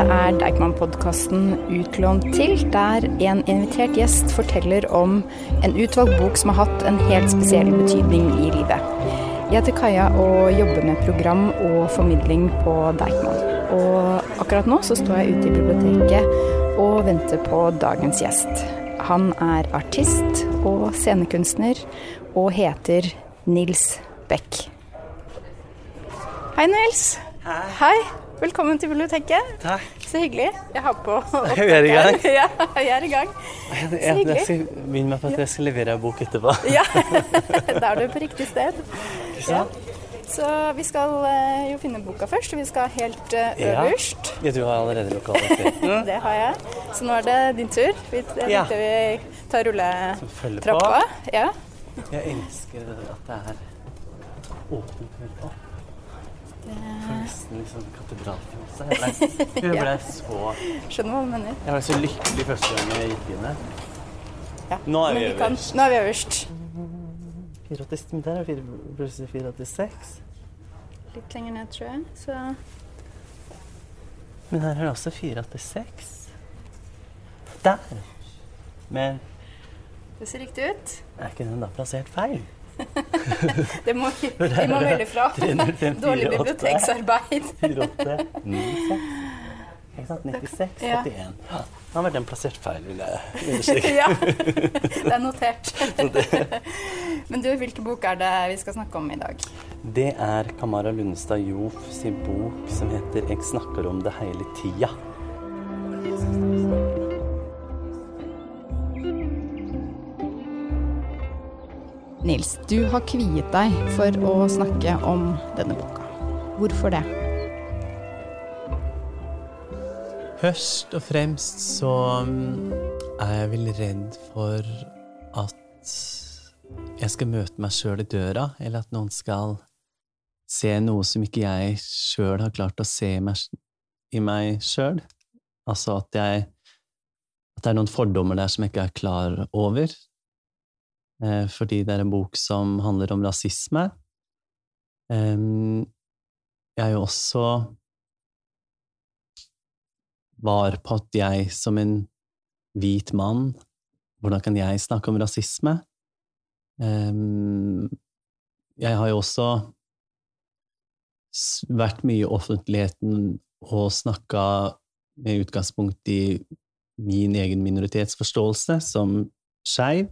Dette er Deichman-podkasten Utlånt til, der en invitert gjest forteller om en utvalgt bok som har hatt en helt spesiell betydning i livet. Jeg heter Kaja og jobber med program og formidling på Deichman. Og akkurat nå så står jeg ute i biblioteket og venter på dagens gjest. Han er artist og scenekunstner og heter Nils Beck. Hei, Nils. Hei. Hei. Velkommen til biblioteket. Takk. Så hyggelig. Jeg har på Vi er i gang. Ja, jeg er i gang. Så hyggelig. jeg skal begynne med på at jeg skal levere en bok etterpå. Ja, da er du på riktig sted. Ja. Så vi skal eh, jo finne boka først, og vi skal helt eh, øverst. Ja, du har allerede lokaliteten. Det har jeg. Så nå er det din tur. Vi, Ja. vi tar rulletrappa. Ja. Jeg elsker at det er åpent. Det nesten liksom katedralfølelse. Jeg ble, jeg ble så Skjønner hva du mener. Jeg ble så lykkelig første gang jeg gikk inn her. Ja. Nå er vi kan- øverst. Nå er vi øverst. 480, men der er plutselig 486. Litt lenger ned, tror jeg. Så Men her er det også 486. Der! Men det ser riktig ut. er ikke den da plassert feil? Det må vi, vi må melde fra. 354, Dårlig 8. biblioteksarbeid. 48, 96. Ikke sant? 96, Ja. 81. Ja, Da vært den plassert feil, vil jeg understreke. Ja, det er notert. Men du, hvilken bok er det vi skal snakke om i dag? Det er Kamara Lundestad Jof sin bok som heter 'Jeg snakker om det hele tida'. Nils, du har kviet deg for å snakke om denne boka. Hvorfor det? Først og fremst så mm, er jeg vel redd for at jeg skal møte meg sjøl i døra, eller at noen skal se noe som ikke jeg sjøl har klart å se i meg, sjøl. Altså at jeg At det er noen fordommer der som jeg ikke er klar over. Eh, fordi det er en bok som handler om rasisme. Jeg er jo også var på at jeg som en hvit mann Hvordan kan jeg snakke om rasisme? Jeg har jo også vært mye i offentligheten og snakka med utgangspunkt i min egen minoritetsforståelse som skeiv.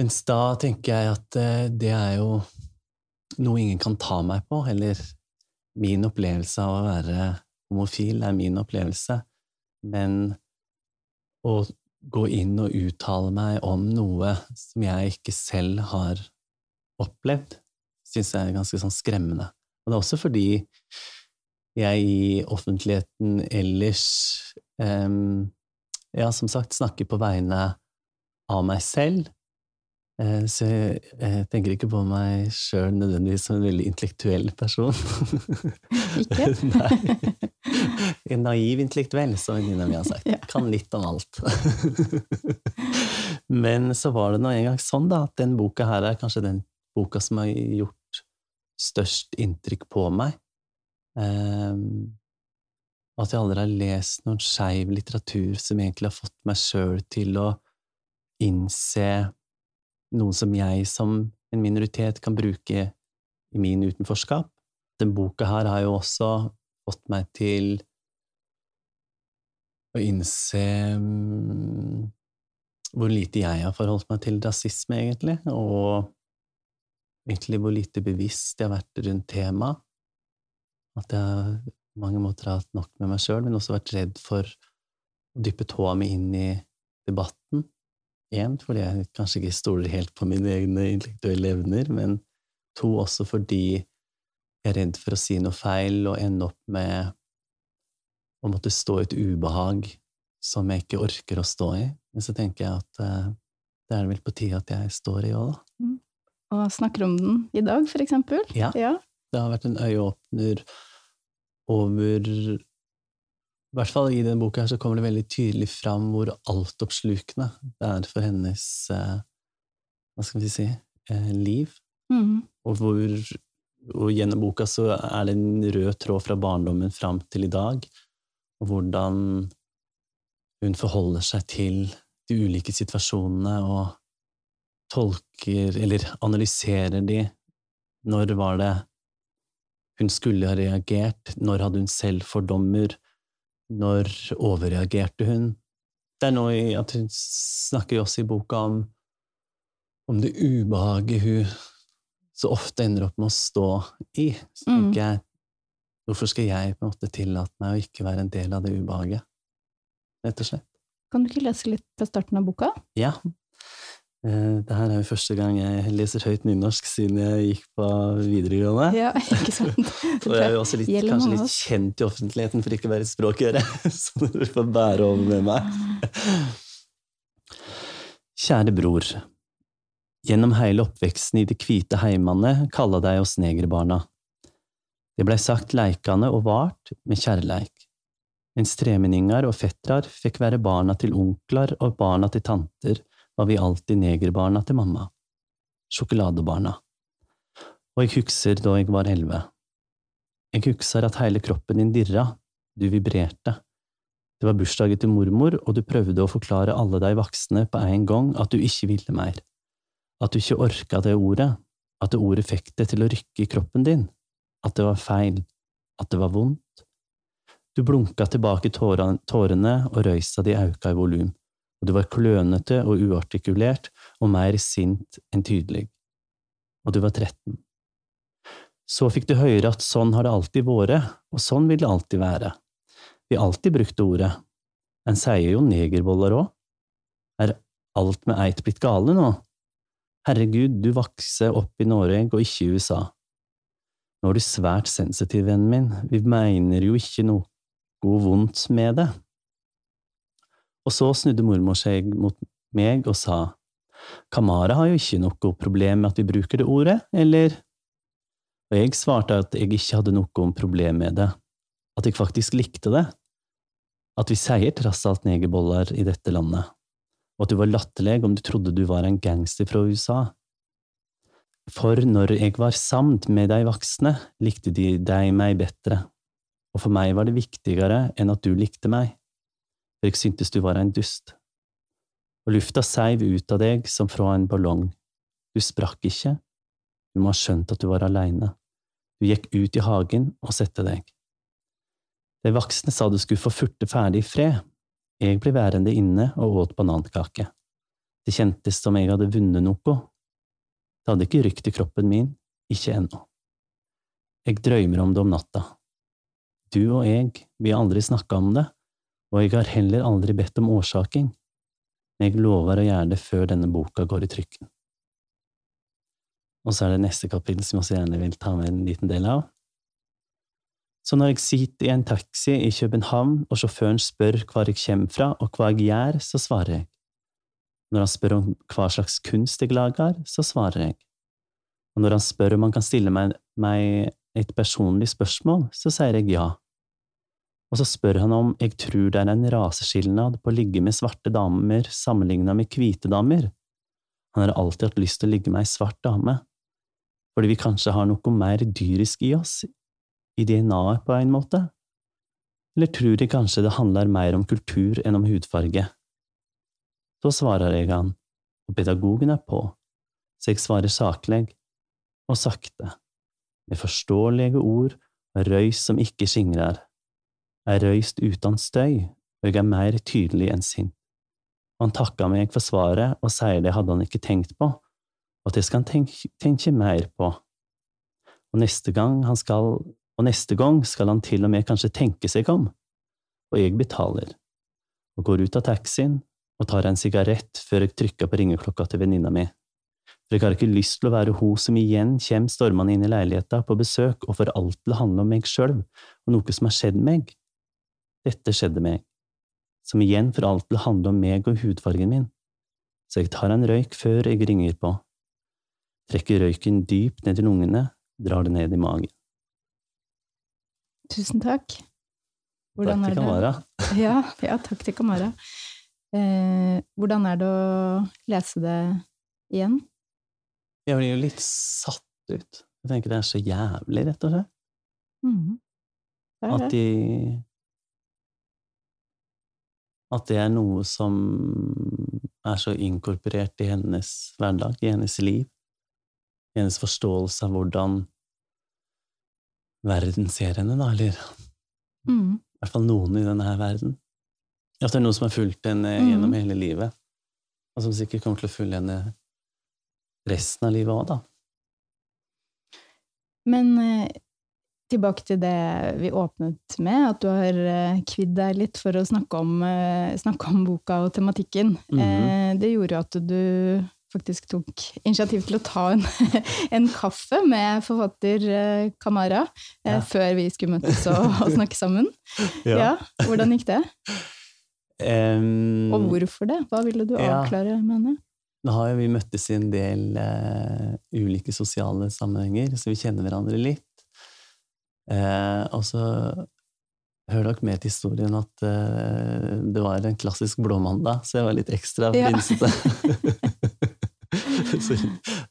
Mens da tenker jeg at eh, det er jo noe ingen kan ta meg på, eller min opplevelse av å være homofil er min opplevelse, men å gå inn og uttale meg om noe som jeg ikke selv har opplevd, syns jeg er ganske sånn skremmende. Og det er også fordi jeg i offentligheten ellers um, ja, som sagt, snakker på vegne av meg selv. Eh, Så jeg, jeg tenker ikke på meg sjøl nødvendigvis som en veldig intellektuell person. Ikke? Nei. En naiv intellektuell, som venninna mi har sagt. Ja. Kan litt om alt. Men så var det nå en gang sånn, da, at den boka her er kanskje den boka som har gjort størst inntrykk på meg. Og at jeg aldri har lest noen skeiv litteratur som egentlig har fått meg sjøl til å innse noe som jeg som en minoritet kan bruke i min utenforskap. Den boka her har jo også fått meg til å innse mm, hvor lite jeg har forholdt meg til rasisme, egentlig, og egentlig hvor lite bevisst jeg har vært rundt temaet. At jeg på mange måter har hatt nok med meg sjøl, men også vært redd for å dyppe tåa mi inn i debatten. Én, fordi jeg kanskje ikke stoler helt på mine egne intellektuelle evner, men to, også fordi jeg er redd for å si noe feil og ende opp med å måtte stå i et ubehag som jeg ikke orker å stå i. Men så tenker jeg at uh, det er vel på tide at jeg står i òg, da. Og snakker om den i dag, for eksempel? Ja. Ja. Det har vært en øyeåpner over I hvert fall i denne boka her så kommer det veldig tydelig fram hvor altoppslukende det er for hennes eh, Hva skal vi si eh, liv. Mm. Og hvor og gjennom boka så er det en rød tråd fra barndommen fram til i dag, og hvordan hun forholder seg til de ulike situasjonene og tolker eller analyserer de. Når var det hun skulle ha reagert? Når hadde hun selv fordommer? Når overreagerte hun? Det er noe i at hun snakker jo også i boka om, om det ubehaget hun så ofte ender opp med å stå i. Så Mm. tenker jeg, hvorfor skal jeg på en måte tillate meg å ikke være en del av det ubehaget? Rett og slett. Kan du ikke lese litt fra starten av boka? Ja. Eh, Det her er jo første gang jeg leser høyt nynorsk siden jeg gikk på videregående. Ja, ikke sant? Og jeg er jo også litt, kanskje litt kjent i offentligheten for ikke å være et språkøre, så du får bære over med meg. Kjære bror. Gjennom hele oppveksten i de hvite heimene kalla de oss negerbarna. Det blei sagt leikande og vart med kjærleik. Mens tremenningar og fettrar fikk være barna til onklar og barna til tanter, var vi alltid negerbarna til mamma. Sjokoladebarna. Og jeg husker da jeg var elleve. Jeg husker at hele kroppen din dirra, du vibrerte. Det var bursdagen til mormor, og du prøvde å forklare alle de voksne på en gang at du ikke ville mer, at du ikke orka det ordet, at det ordet fikk det til å rykke i kroppen din, at det var feil, at det var vondt. Du blunka tilbake tårene, og røysa di auka i volum, og du var klønete og uartikulert og mer sint enn tydelig. Og du var 13. Så fikk du høre at sånn har det alltid vært, og sånn vil det alltid være. Vi alltid brukt ordet. En sier jo negerboller òg. Er alt med eit blitt gale nå? Herregud, du vokser opp i Norge og ikke i USA. Nå er du svært sensitiv, vennen min, vi mener jo ikke noe vondt med det. Og så snudde mormor seg mot meg og sa, Kamara har jo ikke noe problem med at vi bruker det ordet, eller? Og jeg svarte at jeg ikke hadde noe problem med det, at jeg faktisk likte det, at vi sier trass alt negerboller i dette landet, og at du var latterlig om du trodde du var en gangster fra USA. For når jeg var samt med de voksne, likte de deg meg bedre, og for meg var det viktigere enn at du likte meg, for jeg syntes du var en dust. Og lufta seiv ut av deg som fra en ballong, du sprakk ikke, du må ha skjønt at du var aleine, du gikk ut i hagen og sette deg. De voksne sa du skulle få furte ferdig i fred, jeg ble værende inne og åt banankake. Det kjentes som jeg hadde vunnet noe. Det hadde ikke rykt i kroppen min, ikke ennå. Jeg drømmer om det om natta. Du og jeg, vi har aldri snakka om det, og jeg har heller aldri bedt om årsaken, men jeg lover å gjøre det før denne boka går i trykken. Og så er det neste kapittel som jeg også gjerne vil ta med en liten del av. Så når jeg sitter i en taxi i København og sjåføren spør hvor jeg kommer fra og hva jeg gjør, så svarer jeg. Når han spør om hva slags kunst jeg lager, så svarer jeg. Og når han spør om han kan stille meg et personlig spørsmål, så sier jeg ja. Og så spør han om jeg tror det er en raseskilnad på å ligge med svarte damer sammenlignet med hvite damer. Han har alltid hatt lyst til å ligge med ei svart dame, fordi vi kanskje har noe mer dyrisk i oss, i DNA-et på en måte? Eller tror de kanskje det handler mer om kultur enn om hudfarge? Så svarer jeg han, og pedagogen er på, så jeg svarer saklig og sakte, med forståelige ord og røys som ikke skingrer. Er røyst uten støy, og jeg er mer tydelig enn sint. Han takka meg for svaret og sier det hadde han ikke tenkt på, og det skal han tenke, tenke mer på. Og neste gang han skal og neste gang skal han til og med kanskje tenke seg om, og jeg betaler, og går ut av taxien og tar en sigarett før jeg trykker på ringeklokka til venninna mi, for jeg har ikke lyst til å være hun som igjen kommer stormende inn i leiligheta på besøk og får alt til å handle om meg sjøl og noe som har skjedd meg. Dette skjedde meg, som igjen for alt vil handle om meg og hudfargen min, så jeg tar en røyk før jeg ringer på, trekker røyken dypt ned i lungene, drar det ned i magen. Tusen takk. Takk til Kamara. Ja, ja, takk til Kamara. Eh, hvordan er det å lese det igjen? Jeg blir jo litt satt ut. Jeg tenker det er så jævlig, rett og slett. Mm. Det det. At de At det er noe som er så inkorporert i hennes hverdag, i hennes liv. I hennes forståelse av hvordan verden ser henne, da, eller Mm. i hvert fall noen i denne her verden. At det er noe som har fulgt henne Mm. gjennom hele livet, og som sikkert kommer til å følge henne resten av livet òg, da. Men eh, tilbake til det vi åpnet med, at du har eh, kvidd deg litt for å snakke om, eh, snakke om boka og tematikken. Mm -hmm. det gjorde jo at du faktisk tok initiativ til å ta en, en kaffe med forfatter Kamara Ja. før vi skulle møtes og, og snakke sammen. Ja. Hvordan gikk det? Um, Og hvorfor det? Hva ville du Ja. avklare med henne? Nå har jo vi møttes i en del uh, ulike sosiale sammenhenger, så vi kjenner hverandre litt. Eh, og så hører dere med til historien at eh, det var en klassisk blåmandag, så jeg var litt ekstra Ja. så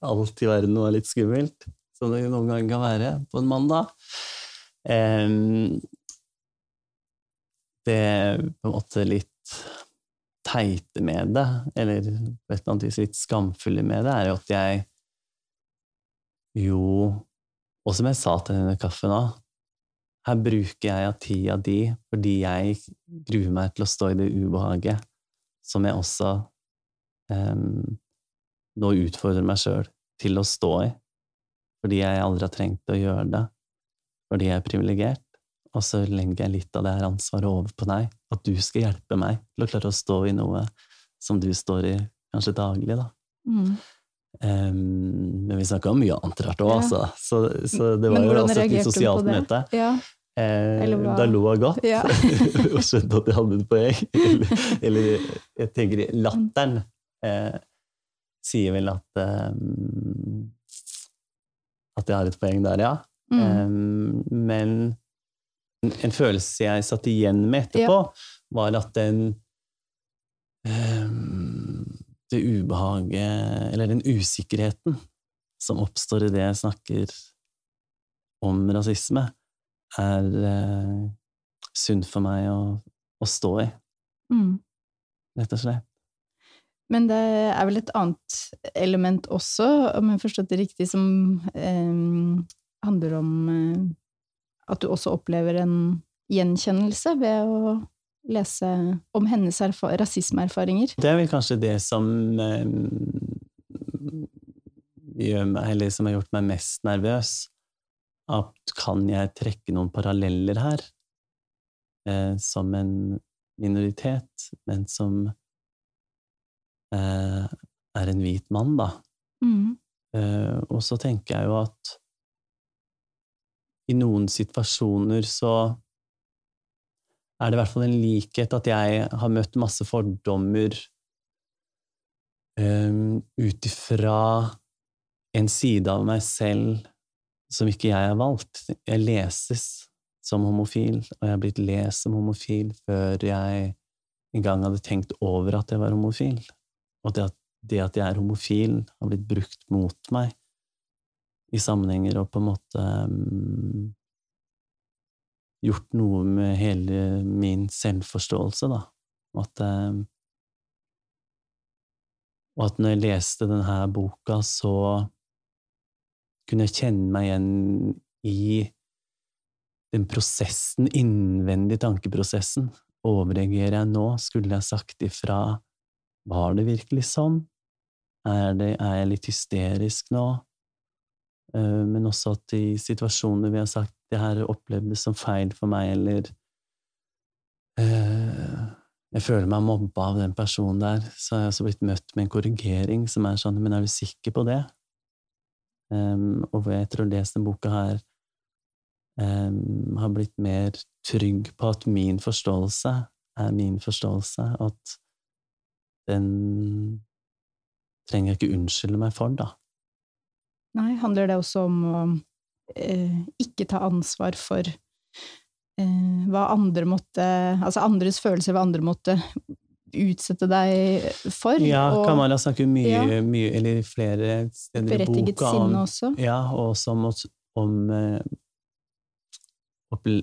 alt i verden var litt skummelt, som det noen ganger kan være på en mandag. Eh, det på en måte litt teite med det, eller på et eller annet vis litt skamfulle med det, er jo at jeg jo Og som jeg sa til henne i kaffen òg, her bruker jeg av tida di fordi jeg gruer meg til å stå i det ubehaget som jeg også um, nå utfordrer meg sjøl til å stå i, fordi jeg aldri har trengt å gjøre det, fordi jeg er privilegert. Og så legger jeg litt av det her ansvaret over på deg, at du skal hjelpe meg til å klare å stå i noe som du står i kanskje daglig, da. Mm. Um, men vi snakka om mye annet rart òg, Ja. altså. Så, så det var jo også et sosialt møte. Ja. Eh, da lo jeg godt, Ja. og skjønte at jeg hadde et poeng. eller, eller jeg tenker latteren eh, sier vel at eh, At jeg har et poeng der, ja. Mm. Em, men en, følelse jeg satt igjen med etterpå, var at den em, Det ubehaget, eller den usikkerheten som oppstår i det jeg snakker om rasisme, er eh, sunt for meg å, å stå i, Mm. rett og slett. Men det er vel et annet element også, om jeg har forstått det riktig, som eh, handler om eh, at du også opplever en gjenkjennelse ved å lese om hennes erfa rasismeerfaringer. Det er vel kanskje det som eh, gjør meg, eller som har gjort meg mest nervøs. At kan jeg trekke noen paralleller her, eh, som en minoritet, men som eh, er en hvit mann, da. Mm. Eh, og så tenker jeg jo at i noen situasjoner så er det i hvert fall en likhet at jeg har møtt masse fordommer um, ut ifra en side av meg selv som ikke jeg har valgt. Jeg leses som homofil, og jeg har blitt lest som homofil før jeg engang hadde tenkt over at jeg var homofil. Og det at, det at jeg er homofil, har blitt brukt mot meg i sammenhenger og på en måte um, gjort noe med hele min selvforståelse, da. At, um, og at når jeg leste denne boka, så kunne jeg kjenne meg igjen i den prosessen, innvendig tankeprosessen. Overreagerer jeg nå? Skulle jeg sagt ifra? Var det virkelig sånn? Er, det, er jeg litt hysterisk nå? Uh, men også at i situasjoner vi har sagt det her opplevdes som feil for meg, eller uh, jeg føler meg mobba av den personen der, så har jeg også blitt møtt med en korrigering som er sånn, men er du sikker på det? Um, og hvor jeg etter å ha lest denne boka her um, har blitt mer trygg på at min forståelse er min forståelse, at den trenger jeg ikke unnskylde meg for, da. Nei, handler det også om å eh, ikke ta ansvar for eh, hva andre måtte Altså andres følelser, hva andre måtte utsette deg for? Ja, og Kamala snakker mye, Ja. mye, eller flere steder i boka om også? Ja, og som, om, eh,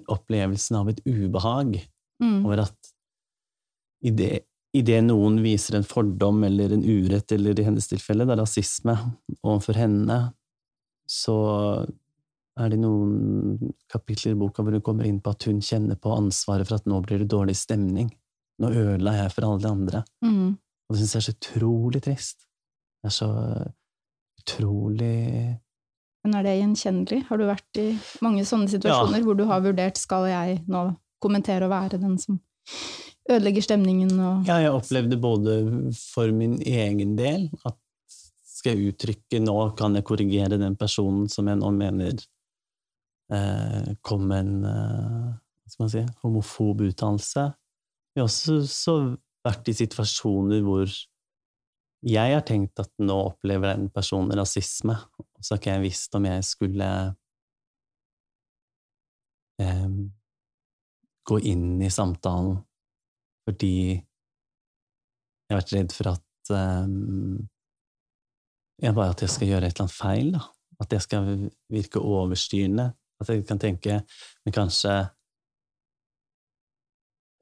opplevelsen av et ubehag Mm. over at Idet noen viser en fordom eller en urett, eller i hennes tilfelle da rasisme, overfor henne, så er det noen kapitler i boka hvor hun kommer inn på at hun kjenner på ansvaret for at nå blir det dårlig stemning. Nå ødela jeg for alle de andre. Mm. Og det syns jeg er så utrolig trist. Det er så utrolig Men er det gjenkjennelig? Har du vært i mange sånne situasjoner Ja. hvor du har vurdert skal jeg nå kommentere og være den som ødelegger stemningen og Ja, jeg opplevde både for min egen del at skal jeg uttrykke nå, kan jeg korrigere den personen som jeg nå mener eh, kom med en eh, hva skal man si, homofob uttalelse. Jeg har også så vært i situasjoner hvor jeg har tenkt at nå opplever den personen rasisme, og så har ikke jeg visst om jeg skulle eh, gå inn i samtalen fordi jeg har vært redd for at um, jeg bare at jeg skal gjøre et eller annet feil, da. At det skal virke overstyrende. At jeg kan tenke Men kanskje eh,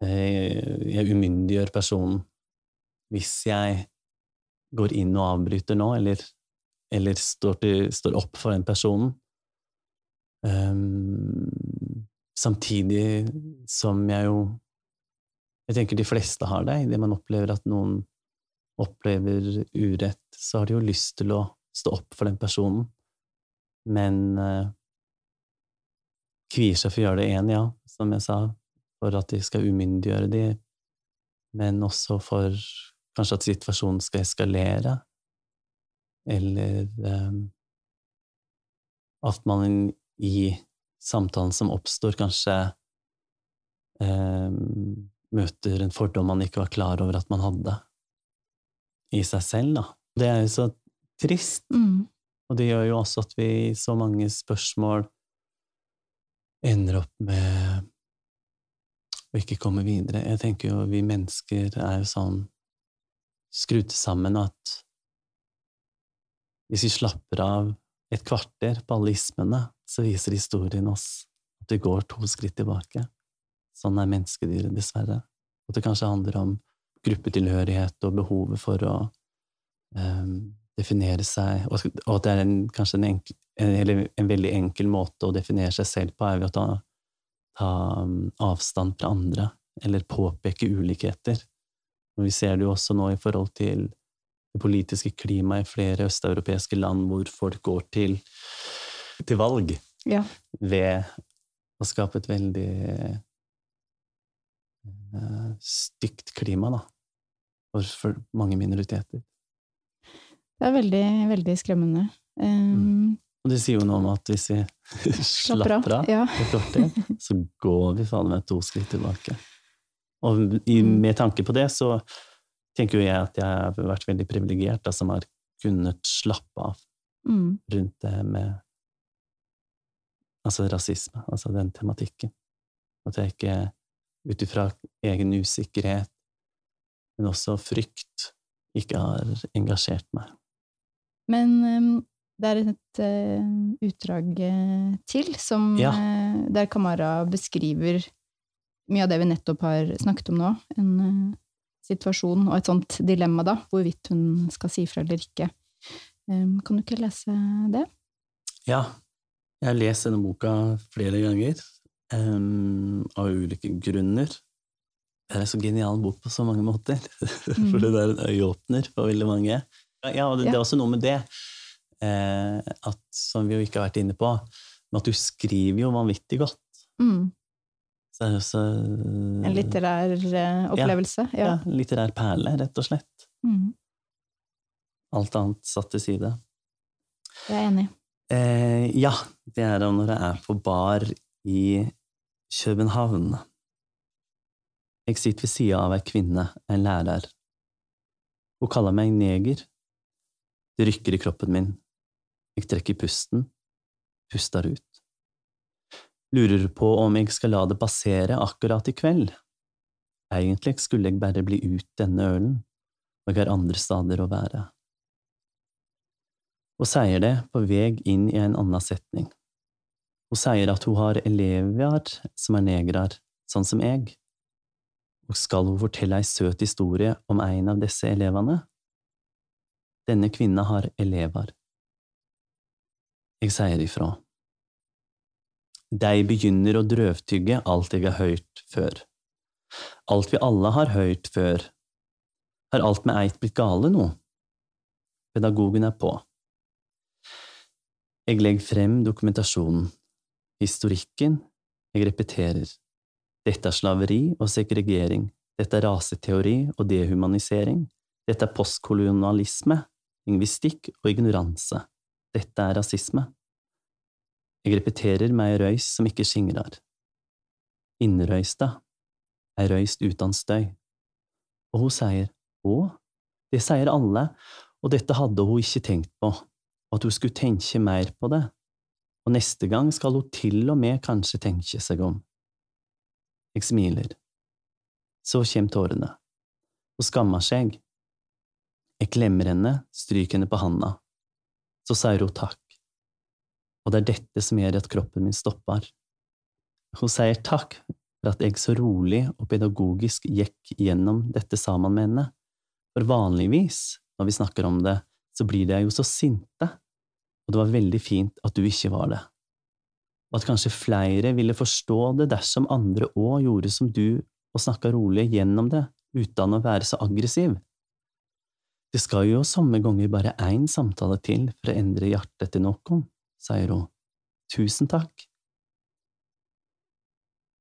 jeg umyndiggjør personen hvis jeg går inn og avbryter nå, eller, eller står, til, står opp for den personen. Um, samtidig som jeg jo Jeg tenker de fleste har det, idet man opplever at noen opplever urett, så har de jo lyst til å stå opp for den personen, men uh, kvier seg for å gjøre det igjen, ja, som jeg sa, for at de skal umyndiggjøre de, men også for kanskje at situasjonen skal eskalere, eller um, at man i samtalen som oppstår, kanskje um, møter en fordom man ikke var klar over at man hadde i seg selv, da. Det er jo så trist, mm. og det gjør jo også at vi i så mange spørsmål ender opp med å ikke komme videre. Jeg tenker jo vi mennesker er jo sånn skrudd sammen at hvis vi slapper av et kvarter på alle ismene, så viser historien oss at vi går to skritt tilbake. Sånn er menneskedyret, dessverre. At det kanskje handler om gruppetilhørighet og behovet for å um, definere seg, og, og at det er en, kanskje en, enkel, en, en veldig enkel måte å definere seg selv på, er ved å ta, ta um, avstand fra andre, eller påpeke ulikheter. Og vi ser det jo også nå i forhold til det politiske klimaet i flere østeuropeiske land hvor folk går til, til valg Ja. ved å skape et veldig eh, stygt klima, da, for, for mange minoriteter. Det er veldig, veldig skremmende. Um, Og det sier jo noe om at hvis vi Slapper av, av ja. kvarter, så går vi faen meg to skritt tilbake. Og i, Mm. med tanke på det, så tenker jo jeg at jeg har vært veldig privilegert, som har kunnet slappe av mm, rundt det med altså rasisme, altså den tematikken. At jeg ikke ut ifra egen usikkerhet, men også frykt, ikke har engasjert meg. Men um, det er et uh, utdrag uh, til som, Ja. uh, der Kamara beskriver mye av det vi nettopp har snakket om nå. En uh, situasjon og et sånt dilemma, da, hvorvidt hun skal si fra eller ikke. Um, kan du ikke lese det? Ja, jeg har lest denne boka flere ganger, um, av ulike grunner. Det er en så genial bok på så mange måter, for det er en øyeåpner for veldig mange. Ja, det, det er også noe med det, eh, at, som vi jo ikke har vært inne på, men at du skriver jo vanvittig godt. Mm. Så det også En litterær uh, opplevelse? ja, Ja. en litterær perle, rett og slett. Mm. Alt annet satt til side. Jeg er enig. Eh, ja, det er da når jeg er på bar i København. Jeg sitter ved sida av ei kvinne, en lærer. Hun kaller meg neger. Det rykker i kroppen min. Jeg trekker pusten, puster ut. Lurer på om jeg skal la det passere akkurat i kveld. Egentlig skulle jeg bare bli ut denne ølen, og jeg har andre steder å være Hun sier det på vei inn i en annen setning. Hun sier at hun har elever som er negrer, sånn som jeg. og skal hun fortelle ei søt historie om en av disse elevene? Denne kvinna har elever. Jeg sier ifra. De begynner å drøvtygge alt jeg har hørt før. Alt vi alle har hørt før. Har alt med eit blitt gale nå? Pedagogen er på. Jeg legger frem dokumentasjonen, historikken, jeg repeterer. Dette er slaveri og segregering, dette er raseteori og dehumanisering, dette er postkolonialisme, lingvistikk og ignoranse, dette er rasisme. Jeg repeterer med ei røys som ikke skingrer. Innrøysta, ei røyst uten støy. Og hun sier å, det sier alle, og dette hadde hun ikke tenkt på, og at hun skulle tenke mer på det, og neste gang skal hun til og med kanskje tenke seg om. Jeg smiler. Så kommer tårene. Hun skammer seg. Jeg klemmer henne, stryker henne på handa. Så sier hun takk. Og det er dette som gjør at kroppen min stopper. Hun sier takk for at jeg så rolig og pedagogisk gikk gjennom dette sammen med henne, for vanligvis, når vi snakker om det, så blir de jo så sinte, og det var veldig fint at du ikke var det. Og at kanskje flere ville forstå det dersom andre òg gjorde som du og snakka rolig gjennom det, uten å være så aggressiv. Det skal jo somme ganger bare én samtale til for å endre hjertet til noen, sier hun. Tusen takk.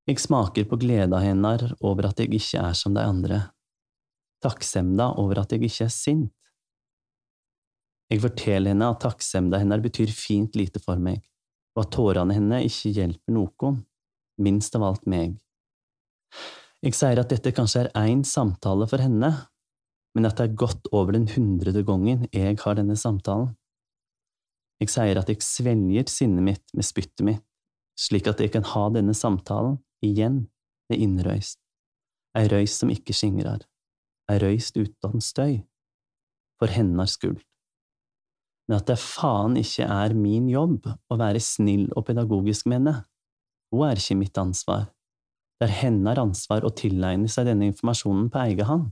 Jeg smaker på gleda hennes over at jeg ikke er som de andre, takksemda over at jeg ikke er sint. Jeg forteller henne at takksemda hennes betyr fint lite for meg, og at tårene hennes ikke hjelper noen, minst av alt meg. Jeg sier at dette kanskje er én samtale for henne, men at det er godt over den hundrede gangen jeg har denne samtalen. Jeg sier at jeg svelger sinnet mitt med spyttet mitt, slik at jeg kan ha denne samtalen igjen med innrøyst, ei røyst som ikke skingrer, ei røyst uten støy, for hennes skuld Men at det faen ikke er min jobb å være snill og pedagogisk med henne. Hun er ikke mitt ansvar. Det er hennes ansvar å tilegne seg denne informasjonen på egen hånd.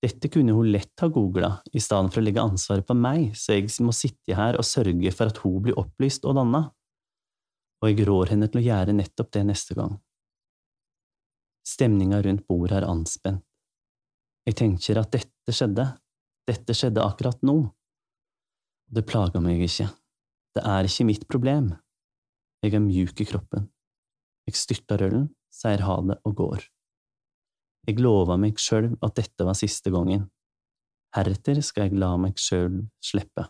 Dette kunne hun lett ha googla, i stedet for å legge ansvaret på meg, så jeg må sitte her og sørge for at hun blir opplyst og danna. Og jeg rår henne til å gjøre nettopp det neste gang. Stemninga rundt bordet er anspent. Jeg tenker at dette skjedde, dette skjedde akkurat nå. Det plager meg ikke. Det er ikke mitt problem. Jeg er mjuk i kroppen. Jeg styrter ølen, sier ha det og går. Jeg lova meg sjøl at dette var siste gangen. Heretter skal jeg la meg sjøl slippe.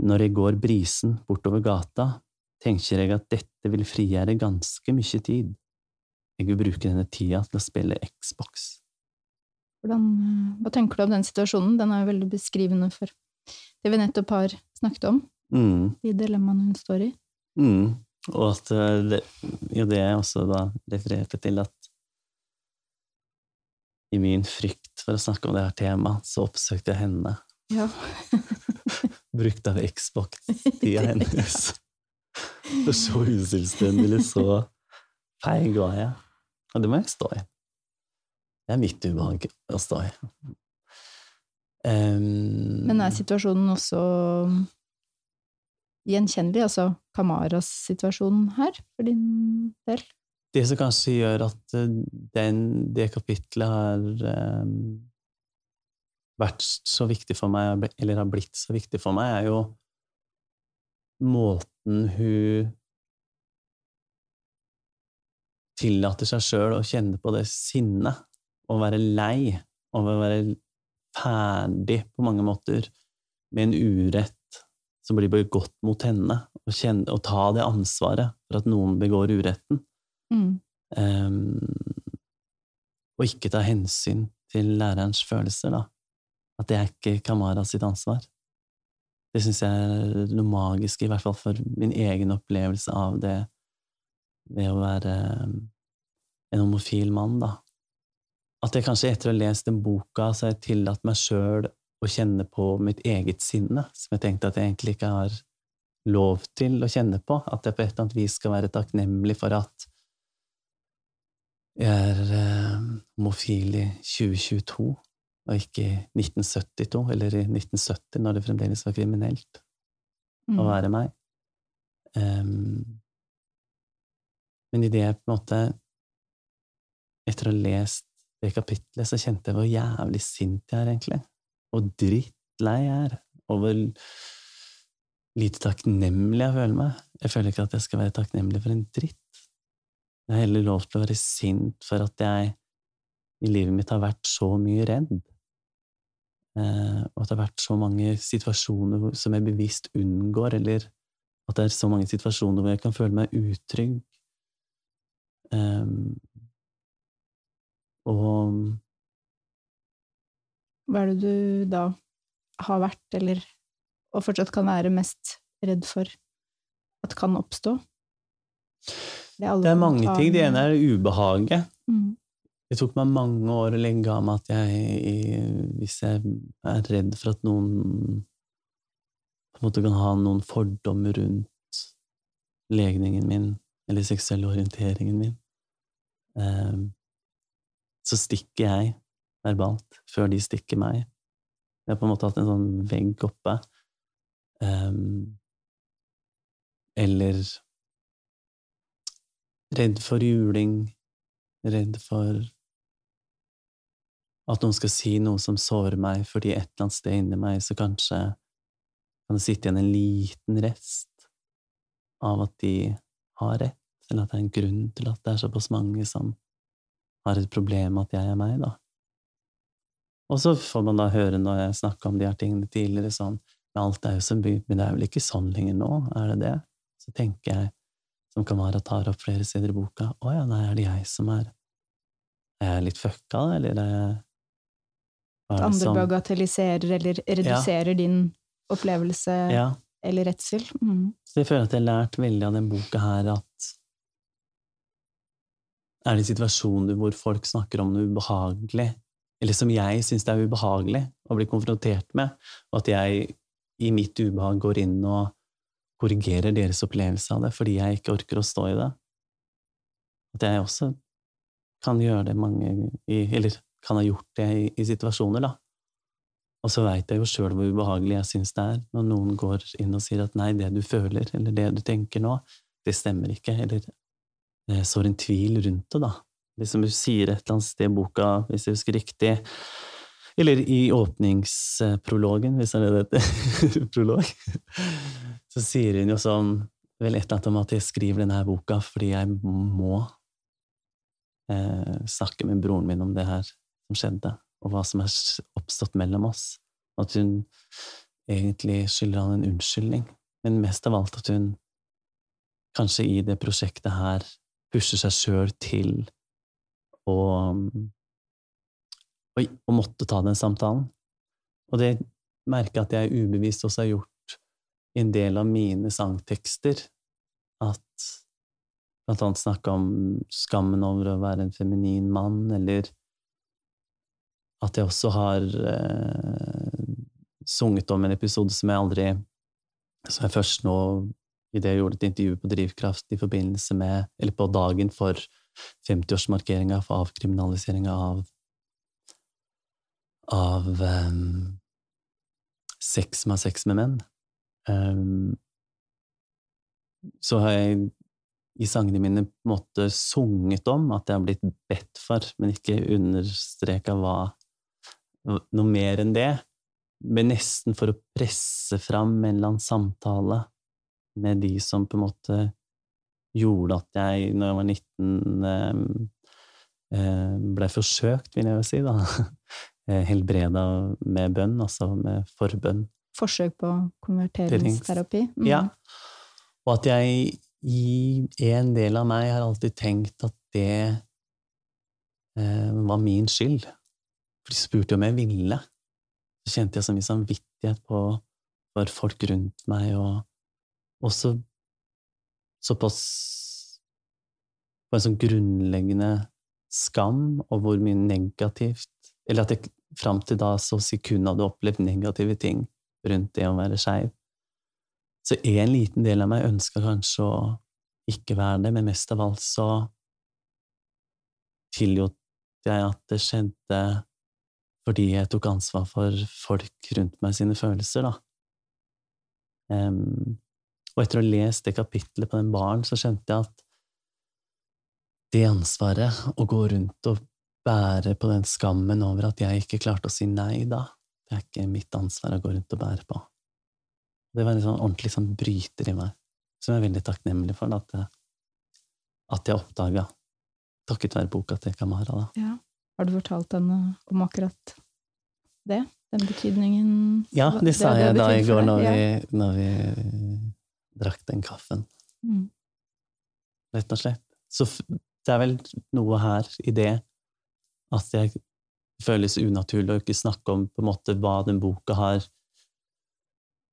Når jeg går brisen bortover gata, tenker jeg at dette vil frigjøre ganske mye tid. Jeg vil bruke denne tida til å spille Xbox. Hvordan, hva tenker du om den situasjonen? Den er jo veldig beskrivende for det vi nettopp har snakket om. Mm. De dilemmaene hun står i. Mm. Og at det, jo, det er også da refererte til, at i min frykt for å snakke om det her temaet, så oppsøkte jeg henne. Ja. Brukte av Xbox-tida hennes. For så uselvstendig, så feig var jeg. Og det må jeg stå i. Det er mitt ubehag å stå i. Um, Men er situasjonen også gjenkjennelig, altså Kamaras situasjon her, for din del? Det som kanskje gjør at den, det kapitlet har um, vært så viktig for meg, eller har blitt så viktig for meg, er jo måten hun tillater seg sjøl å kjenne på det sinnet, og være lei, å være ferdig på mange måter med en urett som blir begått mot henne, og, kjenne, og ta det ansvaret for at noen begår uretten. Mm. Um, og ikke ta hensyn til lærerens følelser, da. At det er ikke Kamara sitt ansvar. Det syns jeg er noe magisk, i hvert fall for min egen opplevelse av det ved å være en homofil mann, da. At jeg kanskje etter å ha lest den boka, så har jeg tillatt meg sjøl å kjenne på mitt eget sinne, som jeg tenkte at jeg egentlig ikke har lov til å kjenne på. At jeg på et eller annet vis skal være takknemlig for at jeg er eh, homofil i 2022, og ikke i 1972, eller i 1970, når det fremdeles var kriminelt Mm. å være meg. Um, men idet jeg på en måte Etter å ha lest det kapitlet, så kjente jeg hvor jævlig sint jeg er, egentlig. Og drittlei jeg er. Og hvor lite takknemlig jeg føler meg. Jeg føler ikke at jeg skal være takknemlig for en dritt. Jeg har heller lov til å være sint for at jeg i livet mitt har vært så mye redd. Eh, og at det har vært så mange situasjoner som jeg bevisst unngår, eller at det er så mange situasjoner hvor jeg kan føle meg utrygg. Eh, og Hva er det du da har vært, eller og fortsatt kan være mest redd for at kan oppstå? Det er, det er mange ting. Det ene er ubehaget. Mm. Det tok meg mange år å legge av meg at jeg, hvis jeg er redd for at noen på en måte kan ha noen fordommer rundt legningen min, eller seksuelle orienteringen min, eh, så stikker jeg verbalt før de stikker meg. Jeg har på en måte hatt en sånn vegg oppe. Eh, eller redd for juling, redd for at noen skal si noe som sårer meg, fordi et eller annet sted inni meg så kanskje kan det sitte igjen en liten rest av at de har rett, eller at det er en grunn til at det er såpass mange som har et problem med at jeg er meg, da. Og så får man da høre når jeg snakka om de her tingene tidligere, sånn Men alt er jo så mye Men det er vel ikke sånn lenger nå, er det det? Så tenker jeg, som Kamara tar opp flere sider i boka, å ja, nei, er det jeg som er Er jeg litt fucka, da, eller er jeg At det andre som- bagatelliserer eller reduserer din opplevelse Ja. eller redsel. Mm. Så jeg føler at jeg har lært veldig av den boka her at er det situasjoner hvor folk snakker om noe ubehagelig, eller som jeg syns det er ubehagelig å bli konfrontert med, og at jeg i mitt ubehag går inn og korrigerer deres opplevelse av det fordi jeg ikke orker å stå i det. At jeg også kan gjøre det mange i, Eller kan ha gjort det i, i situasjoner, da. Og så veit jeg jo sjøl hvor ubehagelig jeg syns det er når noen går inn og sier at nei, det du føler, eller det du tenker nå, det stemmer ikke, eller eh, sår en tvil rundt det, da. Liksom hun sier et eller annet sted i boka, hvis jeg husker riktig, eller i åpningsprologen, hvis det er det det heter, prolog, så sier hun jo sånn, vel et eller annet om at jeg skriver denne boka fordi jeg må eh, snakke med broren min om det her som skjedde, og hva som er oppstått mellom oss. At hun egentlig skylder han en unnskyldning, men mest av alt at hun kanskje i det prosjektet her pusher seg sjøl til å, å, å måtte ta den samtalen. Og det merker jeg at jeg ubevisst også har gjort i en del av mine sangtekster, at blant annet snakke om skammen over å være en feminin mann, eller at jeg også har eh, sunget om en episode som jeg aldri Som jeg først nå, idet jeg gjorde et intervju på Drivkraft i forbindelse med Eller på dagen for 50-årsmarkeringa for avkriminaliseringa av av um, sex med sex med menn. Um, så har jeg i sangene mine på en måte sunget om at jeg har blitt bedt for, men ikke understreka hva noe mer enn det. Men nesten for å presse fram en eller annen samtale med de som på en måte gjorde at jeg, når jeg var 19, eh, ble forsøkt, vil jeg jo si, da. Eh, Helbreda med bønn, altså med forbønn. Forsøk på konverteringsterapi. Mm. Ja. Og at jeg i en del av meg har alltid tenkt at det eh, var min skyld. For de spurte om jeg ville. Så kjente jeg så mye samvittighet på, for folk rundt meg, og også såpass På en sånn grunnleggende skam, og hvor mye negativt Eller at jeg fram til da så å si kun hadde opplevd negative ting rundt det å være skeiv. Så en liten del av meg ønska kanskje å ikke være det, men mest av alt så tillot jeg at det skjedde fordi jeg tok ansvar for folk rundt meg sine følelser, da. Um, og etter å ha lest det kapitlet på den baren, så skjønte jeg at det ansvaret, å gå rundt og bære på den skammen over at jeg ikke klarte å si nei da, det er ikke mitt ansvar å gå rundt og bære på. Det var en sånn ordentlig sånn bryter i meg, som jeg er veldig takknemlig for at jeg, at jeg oppdaga, takket være boka til Kamara. da. Ja. Har du fortalt henne om akkurat det? Den betydningen Ja, det sa jeg da i går når, ja. vi, når vi drakk den kaffen. Mm. Rett og slett. Så det er vel noe her i det at det føles unaturlig å ikke snakke om på en måte hva den boka har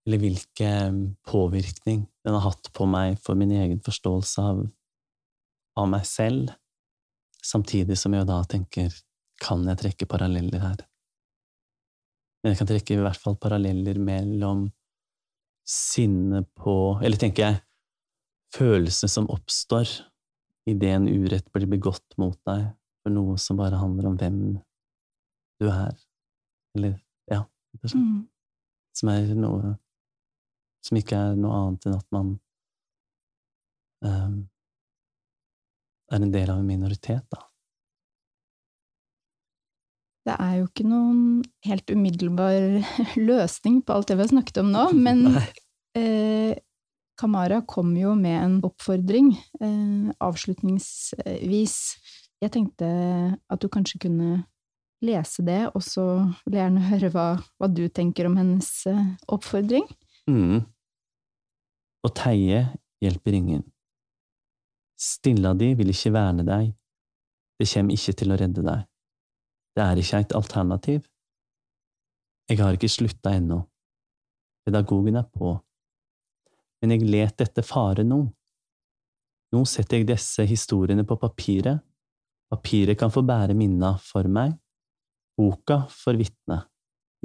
Eller hvilken påvirkning den har hatt på meg for min egen forståelse av, av meg selv, samtidig som jeg da tenker kan jeg trekke paralleller her? Men jeg kan trekke i hvert fall paralleller mellom sinne på Eller tenker jeg følelsene som oppstår idet en urett blir begått mot deg for noe som bare handler om hvem du er. Eller ja, mm. Som er noe Som ikke er noe annet enn at man um, er en del av en minoritet, da. Det er jo ikke noen helt umiddelbar løsning på alt det vi har snakket om nå, men eh, Kamara kom jo med en oppfordring eh, avslutningsvis. Jeg tenkte at du kanskje kunne lese det, og så vil jeg gjerne høre hva, hva du tenker om hennes eh, oppfordring. Mm. Å teie hjelper ingen. Stilla di vil ikke verne deg, det kjem ikke til å redde deg. Det er ikke et alternativ. Jeg har ikke slutta ennå. Pedagogen er på. Men jeg let dette fare nå. Nå setter jeg disse historiene på papiret. Papiret kan få bære minna for meg, boka for vitne,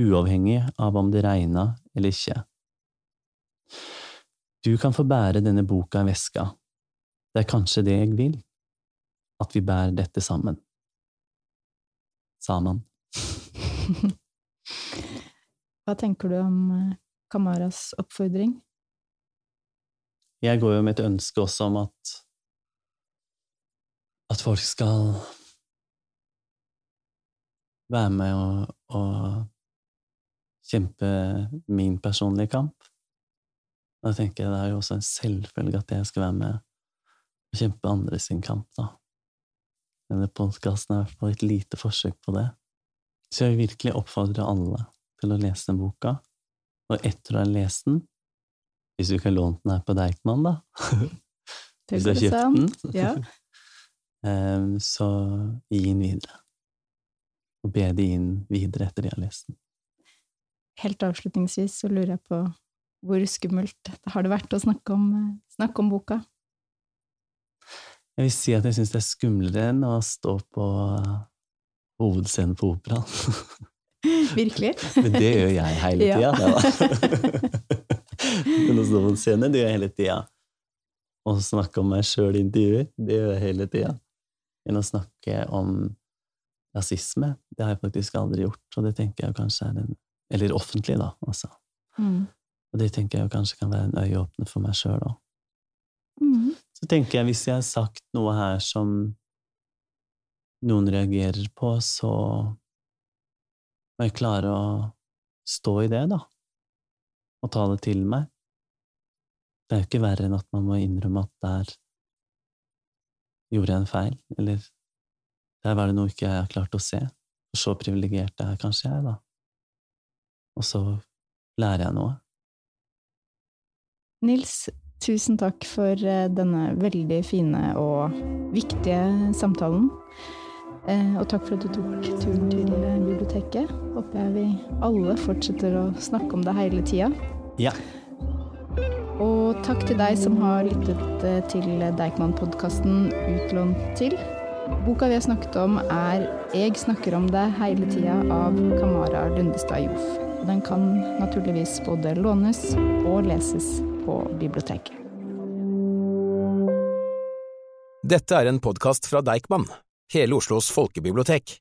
uavhengig av om det regna eller ikke. Du kan få bære denne boka i veska. Det er kanskje det jeg vil, at vi bærer dette sammen Sammen. Hva tenker du om eh, Kamaras oppfordring? Jeg går jo med et ønske også om at at folk skal være med og, og kjempe min personlige kamp. Da tenker jeg det er jo også en selvfølge at jeg skal være med og kjempe andre sin kamp, da. Denne podkasten er i hvert fall et lite forsøk på det. Så jeg vil virkelig oppfordre alle til å lese den boka, og etter å ha lest den Hvis du ikke har lånt den her på Deichman, da Hvis du har kjøpt den, ja. Ehm, så gi den videre. Og be de inn videre etter de har lest den. Helt avslutningsvis så lurer jeg på hvor skummelt har det vært å snakke om, snakke om boka? Jeg vil si at jeg syns det er skumlere enn å stå på hovedscenen på operaen. Virkelig? Men det gjør jeg hele tida. Ja. Men å stå på scenen, det gjør jeg hele tida. Å snakke om meg sjøl i intervjuer, det gjør jeg hele tida. Enn å snakke om rasisme, det har jeg faktisk aldri gjort, og det tenker jeg kanskje er en Eller offentlig, da, altså. Mm. Og det tenker jeg kanskje kan være en øyeåpner for meg sjøl òg. Mm. Så tenker jeg, hvis jeg har sagt noe her som noen reagerer på, så må jeg klare å stå i det, da, og ta det til meg. Det er jo ikke verre enn at man må innrømme at der gjorde jeg en feil, eller der var det noe ikke jeg har klart å se. Så privilegert er kanskje jeg, da. Og så lærer jeg noe. Nils, Tusen takk for eh, denne veldig fine og viktige samtalen. Eh, og takk for at du tok turen til eh, biblioteket. Håper jeg vi alle fortsetter å snakke om det hele tida. Ja. Og takk til deg som har lyttet til Deichman-podkasten Utlånt til. Boka vi har snakket om, er 'Jeg snakker om det hele tida' av Kamara Lundestad Joff. Den kan naturligvis både lånes og leses på biblioteket. Dette er en podkast fra Deichman, hele Oslos folkebibliotek.